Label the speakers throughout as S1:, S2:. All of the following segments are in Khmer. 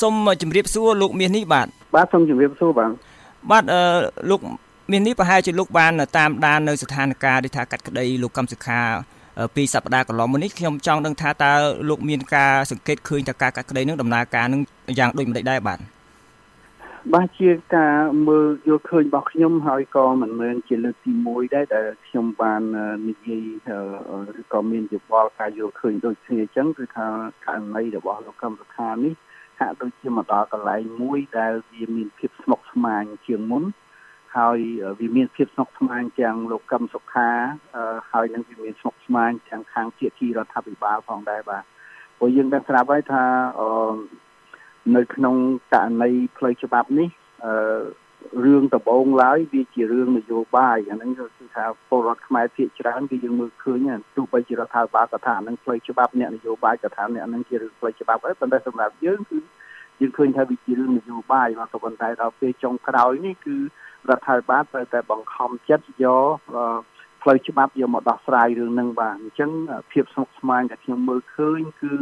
S1: សូមជម្រាបសួរលោកមាសនេះបាទ
S2: បាទសូមជម្រាបសួរបាទ
S1: បាទអឺលោកមាសនេះប្រហែលជាលោកបានតាមដាននៅស្ថានភាពដូចថាកាត់ក្តីលោកកម្មសិក្ខាពីសប្តាហ៍កន្លងមកនេះខ្ញុំចង់ដឹងថាតើលោកមានការសង្កេតឃើញតើការកាត់ក្តីនឹងដំណើរការនឹងយ៉ាងដូចម្តេចដែរបាទ
S2: បាទជាការមើលយល់ឃើញរបស់ខ្ញុំហើយក៏មិនមែនជាលើកទី1ដែរដែលខ្ញុំបាននិយាយឬក៏មានយោបល់ការយល់ឃើញដូចគ្នាអញ្ចឹងគឺថាករណីរបស់លោកកម្មសខានេះ ហាក់ដូចជាមកដល់កន្លែងមួយដែលវាមានភាពស្មុគស្មាញជាងមុនហើយវាមានភាពស្មុគស្មាញទាំងលោកកឹមសុខាហើយនឹងវាមានស្មុគស្មាញទាំងខាងជាទីរដ្ឋាភិបាលផងដែរបាទព្រោះយើងដឹងស្រាប់ហើយថានៅក្នុងករណីផ្លូវច្បាប់នេះអឺ រឿងដំបូងឡើយវាជារឿងនយោបាយអាហ្នឹងគឺថាពលរដ្ឋខ្មែរភាគច្រើនគឺយើងមើលឃើញទោះបីជារដ្ឋាភិបាលក៏ថាអាហ្នឹងផ្លូវច្បាប់អ្នកនយោបាយក៏ថាអ្នកហ្នឹងជារឿងផ្លូវច្បាប់ហើយប៉ុន្តែសម្រាប់យើងគឺយើងឃើញថាវាជារឿងនយោបាយបាទក៏ប៉ុន្តែដល់ពេលចុងក្រោយនេះគឺរដ្ឋាភិបាលត្រូវតែបង្ខំចិត្តយកផ្លូវច្បាប់យកមកដោះស្រាយរឿងហ្នឹងបាទអញ្ចឹងភាពស្មុគស្មាញដែលខ្ញុំមើលឃើញគឺ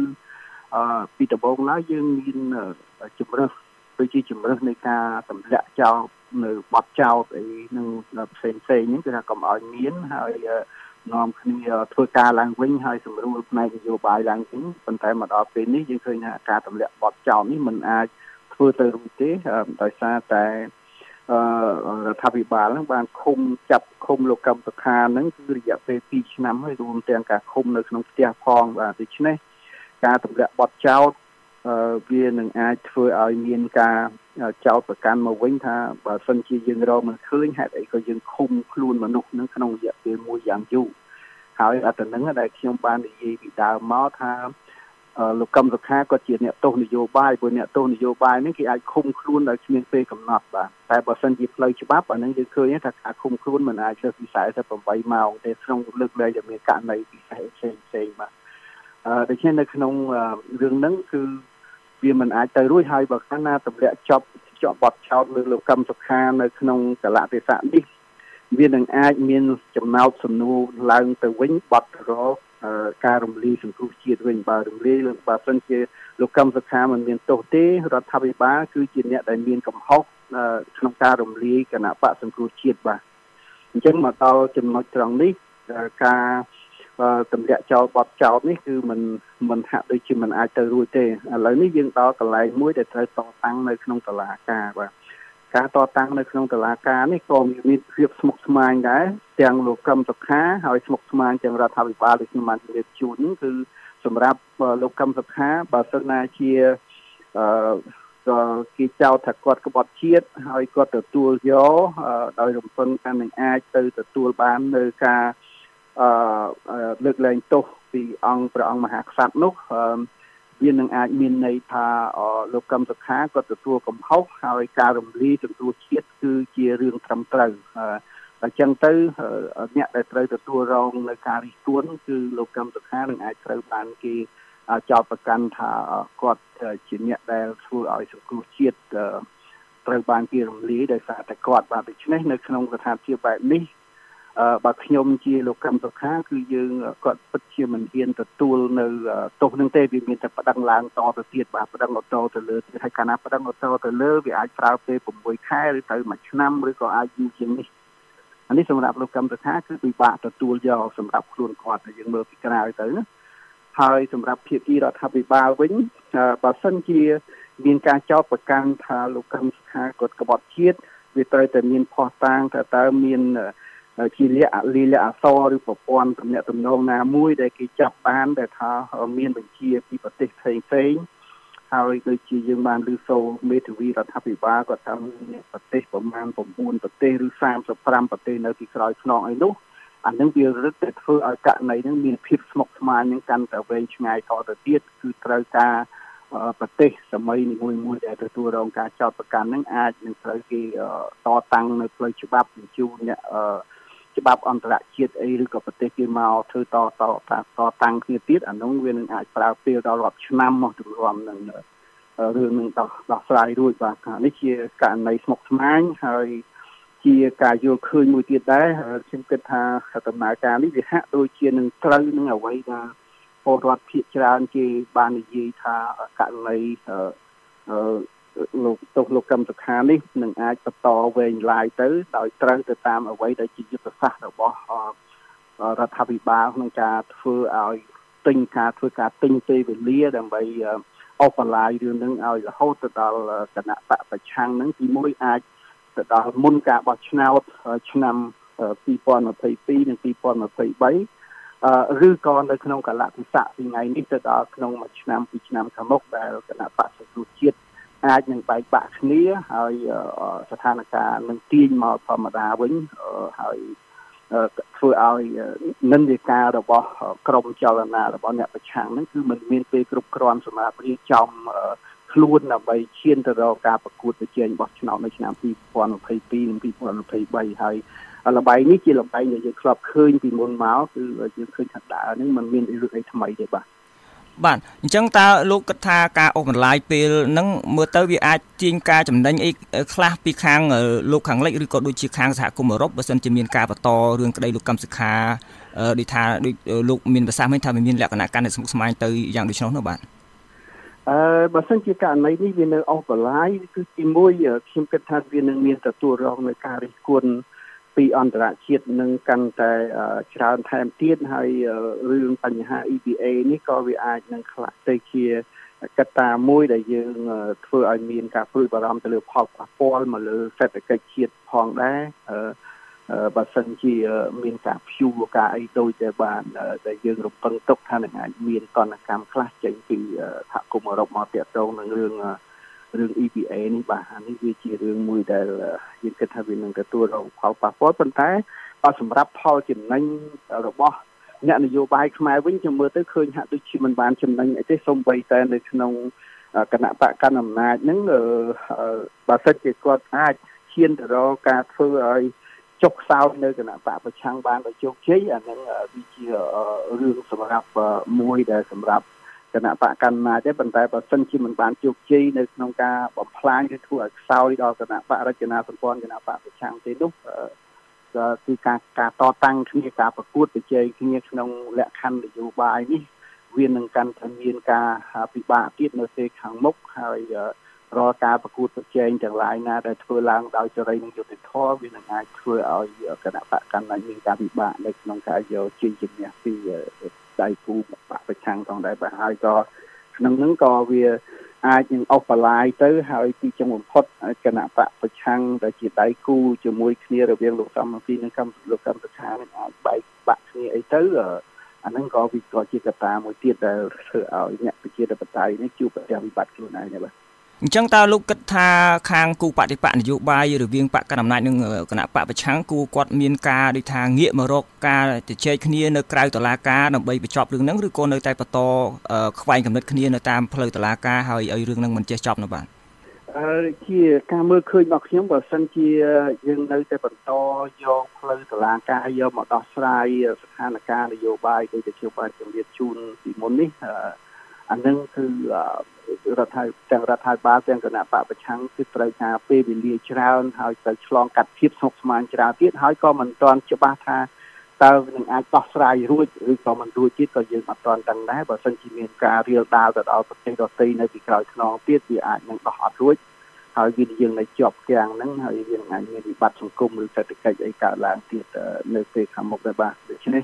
S2: អឺពីដំបូងឡើយយើងមានជំរើស ដូចជាជំរើសនៃការទម្លាក់ចោលនៅបត់ចោលអីនឹងផ្សេងផ្សេងហ្នឹងគឺថាកុំឲ្យមានហើយនាំគ្នាធ្វើការឡើងវិញហើយសម្រួលផ្នែកនយោបាយឡើងវិញប៉ុន្តែមកដល់ពេលនេះយើងឃើញថាការទម្លាក់បត់ចោលនេះมันអាចធ្វើទៅរួចទេដោយសារតែរដ្ឋាភិបាលហ្នឹងបានឃុំចាប់ឃុំលោកកម្មសខាហ្នឹងគឺរយៈពេល2ឆ្នាំហើយរួមទាំងការឃុំនៅក្នុងផ្ទះផងបាទដូច្នេះការទម្លាក់បទចោត វានឹងអាចធ្វើឲ្យមានការចោតប្រកាន់មកវិញថាបើសិនជាយើងរកមិនឃើញហេតុអីក៏យើងឃុំខ្លួនមនុស្សនឹងក្នុងរយៈពេលមួយយ៉ាងយូរហើយអត្តនឹងដែលខ្ញុំបាននិយាយពីដើមមកថាលោកកឹមសុខាក៏ជាអ្នកទោសនយោបាយព្រោះអ្នកទោសនយោបាយនេះគេអាចឃុំខ្លួនដោយគ្មានពេលកំណត់បាទតែបើសិនជាផ្លូវច្បាប់អានឹងយើងឃើញថាការឃុំខ្លួនមិនអាចលើសពី48ម៉ោងទេក្នុងលើកលែងដែលមានករណីពិសេសផ្សេងផ្សេងបាទអឺដូច្នេះនៅក្នុងរឿងហ្នឹងគឺ វាមិនអាចទៅរួចហើយបើកាលណាទម្លាក់ចប់ជាប់បត់ចោតលើលោកកឹមសុខានៅក្នុងកលៈទេសៈនេះវានឹងអាចមានចំណោទសំណួរឡើងទៅវិញបត់រកការរំលាយសង្គ្រោះជាតិវិញបើរំលាយលើបើសិនជាលោកកឹមសុខាមិនមានទោសទេរដ្ឋាភិបាលគឺជាអ្នកដែលមានកំហុសក្នុងការរំលាយគណៈបកសង្គ្រោះជាតិបាទអញ្ចឹងមកដល់ចំណុចត្រង់នេះការ ទម្លាក់ចោលបត់ចោលនេះគឺมันมันហាក់ដូចជាมันអាចទៅរួចទេឥឡូវនេះយើងដល់កន្លែងមួយដែលត្រូវតតាំងនៅក្នុងតឡាការបាទការតតាំងនៅក្នុងតឡាការនេះក៏មានភាពស្មុគស្មាញដែរទាំងលោកកឹមសុខាហើយស្មុគស្មាញទាំងរដ្ឋាភិបាលដូចខ្ញុំបានជម្រាបជូននេះគឺសម្រាប់លោកកឹមសុខាបើសិនណាជាអឺក៏គេចោទថាគាត់ក្បត់ជាតិហើយគាត់ទទួលយកដោយរំពឹងថានឹងអាចទៅទទួលបាននៅការ អឺលើកលែងទោសពីអង្គព្រះអង្គមហាក្សត្រនោះវានឹងអាចមានន័យថាលោកកឹមសុខាគាត់ទទួលកំហុសហើយការរំលាយសង្គ្រោះជាតិគឺជារឿងត្រឹមត្រូវអញ្ចឹងទៅអ្នកដែលត្រូវទទួលរងនៅការរិះគន់គឺលោកកឹមសុខានឹងអាចត្រូវបានគេចោទប្រកាន់ថាគាត់ជាអ្នកដែលធ្វើឲ្យសង្គ្រោះជាតិត្រូវបានគេរំលាយដោយសារតែគាត់បាទដូច្នេះនៅក្នុងស្ថានភាពបែបនេះ បើខ្ញុំជាលោកកម្មសុខាគឺយើងគាត់ពិតជាមិនហ៊ានទទួលនៅទោសនឹងទេវាមានតែប្តឹងឡើងតទៅទៀតបាទប្តឹងតទៅលើទៀតហើយកាលណាប្តឹងតទៅលើវាអាចប្រើពេល6ខែឬទៅ1ឆ្នាំឬក៏អាចយូរជាងនេះអានេះសម្រាប់លោកកម្មសុខាគឺពិបាកទទួលយកសម្រាប់ខ្លួនគាត់យើងមើលពីក្រៅទៅណាហើយសម្រាប់ភាគីរដ្ឋាភិបាលវិញបើសិនជាមានការចោទប្រកាន់ថាលោកកម្មសុខាគាត់ក្បត់ជាតិវាត្រូវតែមានផុសតាងថាតើមាន ជាលក្ខលិលអសរឬប្រព័ន្ធទំនាក់ទំនងណាមួយដែលគេចាប់បានដែលថាមានបញ្ជាពីប្រទេសផ្សេងផ្សេងហើយដូចជាយើងបានឮសូរមេធាវីរដ្ឋាភិបាលគាត់ថាមានប្រទេសប្រមាណ9ប្រទេសឬ35ប្រទេសនៅទីក្រោយខ្នងអីនោះអានឹងវារឹតតែធ្វើឲ្យករណីនឹងមានភាពស្មុគស្មាញនឹងកាន់តែវែងឆ្ងាយតទៅទៀតគឺត្រូវការប្រទេសសម័យនីមួយៗដែលទទួលរងការចោទប្រកាន់នឹងអាចនឹងត្រូវគេតតាំងនៅផ្លូវច្បាប់បញ្ជូនអ្នក ច្បាប់អន្តរជាតិអីឬក៏ប្រទេសគេមកធ្វើតតតតាំងគ្នាទៀតអានោះវានឹងអាចប្រើពេលដល់រាប់ឆ្នាំមកទម្រាំនឹងរឿងនឹងដោះដោះស្រាយរួចបាទនេះជាករណីស្មុគស្មាញហើយជាការយល់ឃើញមួយទៀតដែរខ្ញុំគិតថាដំណើរការនេះវាហាក់ដូចជានឹងត្រូវនឹងអ្វីដែលពលរដ្ឋភាគច្រើនគេបាននិយាយថាករណីអឺ លោកទោសលោកកម្មសខានេះនឹងអាចបន្តវែងឡាយទៅដោយត្រូវទៅតាមអ្វីដែលជាយុទ្ធសាស្ត្ររបស់រដ្ឋាភិបាលក្នុងការធ្វើឲ្យទិញការធ្វើការទិញពេលវេលាដើម្បីអបឡាយរឿងនឹងឲ្យរហូតទៅដល់គណៈបកប្រឆាំងនឹងទីមួយអាចទៅដល់មុនការបោះឆ្នោតឆ្នាំ2022និង2023ឬក៏នៅក្នុងកលៈទេសៈពីថ្ងៃនេះទៅដល់ក្នុងមួយឆ្នាំពីរឆ្នាំខាងមុខដែលគណៈបកសង្គ្រោះជាតិ អាចនឹងបែកបាក់គ្នាហើយស្ថានភាពនឹងទាញមកធម្មតាវិញហើយធ្វើឲ្យនិន្នាការរបស់ក្រមចលនារបស់អ្នកប្រឆាំងហ្នឹងគឺมันមានពេលគ្រប់គ្រាន់សម្រាប់រៀបចំខ្លួនដើម្បីឈានទៅរកការប្រកួតប្រជែងបោះឆ្នោតនៅឆ្នាំ2022និង2023ហើយល្បែងនេះជាល្បែងដែលយើងធ្លាប់ឃើញពីមុនមកគឺយើងឃើញថាដើរហ្នឹងมันមានរឿងអីថ្មីទេបាទ
S1: បាទអញ្ចឹងតើលោកគិតថាការអូសបន្លាយពេលហ្នឹងមើលទៅវាអាចទាញការចំណេញអីខ្លះពីខាងលោកខាងលិចឬក៏ដូចជាខាងសហគមន៍អឺរ៉ុបបើសិនជាមានការបន្តរឿងក្តីលោកកម្មសិក្ខាដូចថាដូចលោកមានប្រសាសន៍មិញថាវាមានលក្ខណៈកាន់តែស្មុគស្មាញទៅយ៉ាងដូច្នោះនោះបាទ
S2: អឺបើសិនជាករណីនេះវានៅអូសបន្លាយគឺទីមួយខ្ញុំគិតថាវានឹងមានទទួលរងនៅការរិះគន់ ពីអន្តរជាតិនឹងកាន់តែច្រើនថែមទៀតហើយរឿងបញ្ហា EBA នេះក៏វាអាចនឹងខ្លះទៅជាកត្តាមួយដែលយើងធ្វើឲ្យមានការព្រួយបារម្ភទៅលើផលប៉ះពាល់មកលើសេដ្ឋកិច្ចជាតិផងដែរអឺបើសិនជាមានការភួរការអីដូចតែបានដែលយើងរំពឹងទុកថានឹងអាចមានតនកម្មខ្លះចេញពីសហគមន៍អឺរ៉ុបមកតាក់ទងនឹងរឿង រឿង EPA នេះបាទអានេះវាជារឿងមួយដែលយើងគិតថាវានឹងទទួលរងផលប៉ះពាល់ប៉ុន្តែក៏សម្រាប់ផលចំណេញរបស់អ្នកនយោបាយខ្មែរវិញខ្ញុំមើលទៅឃើញហាក់ដូចជាមិនបានចំណេញអីទេសូម្បីតែនៅក្នុងគណៈបកកណ្ដាលអំណាចហ្នឹងបើសិនជាគាត់អាចឈានទៅរកការធ្វើឲ្យចុះខ្សោយនៅគណៈបកប្រឆាំងបានដោយជោគជ័យអាហ្នឹងវាជារឿងសម្រាប់មួយដែលសម្រាប់ គណៈបកកណ្ដាលទេប៉ុន្តែបើសិនជាមិនបានជោគជ័យនៅក្នុងការបំផ្លាញឬធ្វើឲ្យខ្សោយដល់គណៈបករចនាសម្ព័ន្ធគណៈបកប្រឆាំងទេនោះគឺការការតតាំងគ្នាការប្រកួតប្រជែងគ្នាក្នុងលក្ខខណ្ឌនយោបាយនេះវានឹងកាន់តែមានការពិបាកទៀតនៅពេលខាងមុខហើយ រាល់ការប្រកួតប្រជែងទាំងឡាយណាដែលធ្វើឡើងដោយសេរីនិងយុត្តិធម៌វានឹងអាចធ្វើឲ្យគណៈបកកណ្ដាលមានការពិបាកនៅក្នុងការយកជ័យជំនះពីដៃគូបកប្រឆាំងផងដែរបាទហើយក៏ក្នុងហ្នឹងក៏វាអាចនឹងអស់បលាយទៅហើយទីចុងបំផុតគណៈបកប្រឆាំងដែលជាដៃគូជាមួយគ្នារវាងលោកកម្មពីនិងកម្មលោកកម្មប្រឆាំងនឹងអាចបែកបាក់គ្នាអីទៅអាហ្នឹងក៏វាក៏ជាកត្តាមួយទៀតដែលធ្វើឲ្យអ្នកប្រជាធិបតេយ្យនេះជួបប្រទះវិបត្តិខ្លួនឯងដែរបាទ
S1: អញ្ចឹងតើលោកគិតថាខាងគូបដិបកនយោបាយរវាងបកកណ្ដាលអំណាចនិងគណៈបកប្រឆាំងគូគាត់មានការដូចថាងាកមករកការជជែកគ្នានៅក្រៅតុលាការដើម្បីបញ្ចប់រឿងហ្នឹងឬក៏នៅតែបន្តខ្វែងគំនិតគ្នានៅតាមផ្លូវតុលាការហើយឲ្យរឿងហ្នឹងមិនចេះចប់នៅបាទ
S2: អឺជាការមើលឃើញរបស់ខ្ញុំបើសិនជាយើងនៅតែបន្តយកផ្លូវតុលាការយកមកដោះស្រាយស្ថានភាពនយោបាយដូចជាខ្ញុំបានជម្រាបជូនពីមុននេះអានឹងគឺ រដ្ឋាភិបាលទាំងរដ្ឋាភិបាលទាំងគណៈបកប្រឆាំងគឺត្រូវការពេលវេលាច្រើនហើយត្រូវឆ្លងកាត់ភាពស្មុគស្មាញច្រើនទៀតហើយក៏មិនទាន់ច្បាស់ថាតើនឹងអាចដោះស្រាយរួចឬក៏មិនរួចទៀតក៏យើងអត់ទាន់ដឹងដែរបើសិនជាមានការរៀលដាលទៅដល់ប្រទេសដទៃនៅពីក្រោយខ្នងទៀតវាអាចនឹងដោះអត់រួចហើយវាយើងនៅជាប់គាំងហ្នឹងហើយវានឹងអាចមានវិបត្តិសង្គមឬសេដ្ឋកិច្ចអីកើតឡើងទៀតនៅពេលខាងមុខដែរបាទដូច្នេះ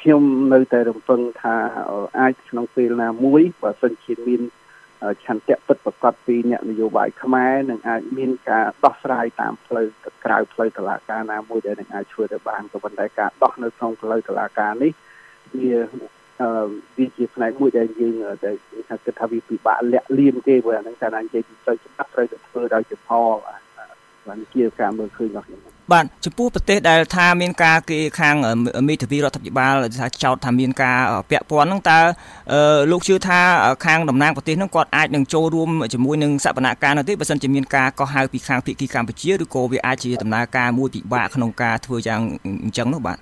S2: ខ្ញុំនៅតែរំពឹងថាអាចក្នុងពេលណាមួយបើសិនជាមាន ឆន្ទៈពិតប្រកបពីអ្នកនយោបាយខ្មែរនឹងអាចមានការដោះស្រាយតាមផ្លូវក្រៅផ្លូវតុលាការណាមួយដែលនឹងអាចធ្វើទៅបានក៏ប៉ុន្តែការដោះនៅក្នុងផ្លូវតុលាការនេះវាអឺវាជាផ្នែកមួយដែលយើងដែលថាគិតថាវាពិបាកលាក់លៀមទេព្រោះអានឹងតែនិយាយពីផ្លូវច្បាប់ត្រូវតែធ្វើដោយចំហបានជាការមើលឃើញរបស់ខ្ញុំ
S1: បាទចំពោះប្រទេសដែលថាមានការគេខាងមេធាវីរដ្ឋាភិបាលថាចោទថាមានការពាក់ព័ន្ធហ្នឹងតើលោកជឿថាខាងតំណាងប្រទេសហ្នឹងគាត់អាចនឹងចូលរួមជាមួយនឹងសវនកម្មនោះទេបើសិនជាមានការកោះហៅពីខាងភាគីកម្ពុជាឬក៏វាអាចជាដំណើរការមួយពិបាកក្នុងការធ្វើយ៉ាងអញ្ចឹងនោះបាទ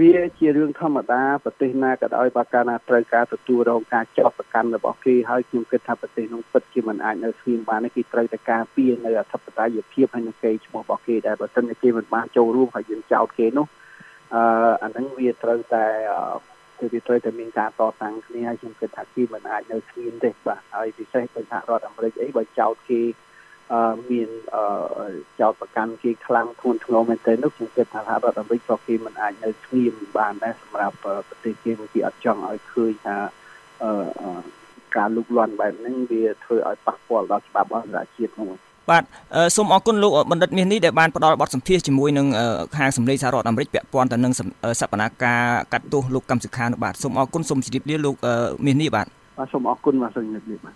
S2: វាជារឿងធម្មតាប្រទេសណាក៏ដោយបើកាលណាត្រូវការទទួលរងការចោទប្រកាន់របស់គេហើយខ្ញុំគិតថាប្រទេសនោះពិតជាមិនអាចនៅស្ងៀមបានទេគេត្រូវតែការពារនៅអធិបតេយ្យភាពហើយនឹងគេឈ្មោះរបស់គេដែលបើសិនជាគេមិនបានចូលរួមហើយយើងចោទគេនោះអឺអាហ្នឹងវាត្រូវតែគឺវាត្រូវតែមានការតតាំងគ្នាហើយខ្ញុំគិតថាគេមិនអាចនៅស្ងៀមទេបាទហើយពិសេសដោយសហរដ្ឋអាមេរិកអីបើចោតគេអឺ មានអឺចោតប្រកាន់គេខ្លាំងធ្ងន់ធ្ងរមែនទែននោះខ្ញុំគិតថាសហរដ្ឋអាមេរិកក៏គេមិនអាចនៅស្ងៀមបានដែរសម្រាប់ប្រទេសគេគេអត់ចង់ឲ្យឃើញថាអឺការលូកលាន់បែបហ្នឹងវាធ្វើឲ្យប៉ះពាល់ដល់ច្បាប់អន្តរជាតិនោះ
S1: បាទសូមអរគុណលោកបណ្ឌិតមាសនេះដែលបានផ្ដល់បទសម្ភាសជាមួយនឹងខាងសម្លេងសហរដ្ឋអាមេរិកពាក់ព័ន្ធទៅនឹងសកម្មភាពកាត់ទោសលោកកម្មសិក្ខានោះបាទសូមអរគុណសូមជម្រាបលាលោកមាសនេះបាទ
S2: បាទសូមអរគុណបាទសូមជម្រាបលាបាទ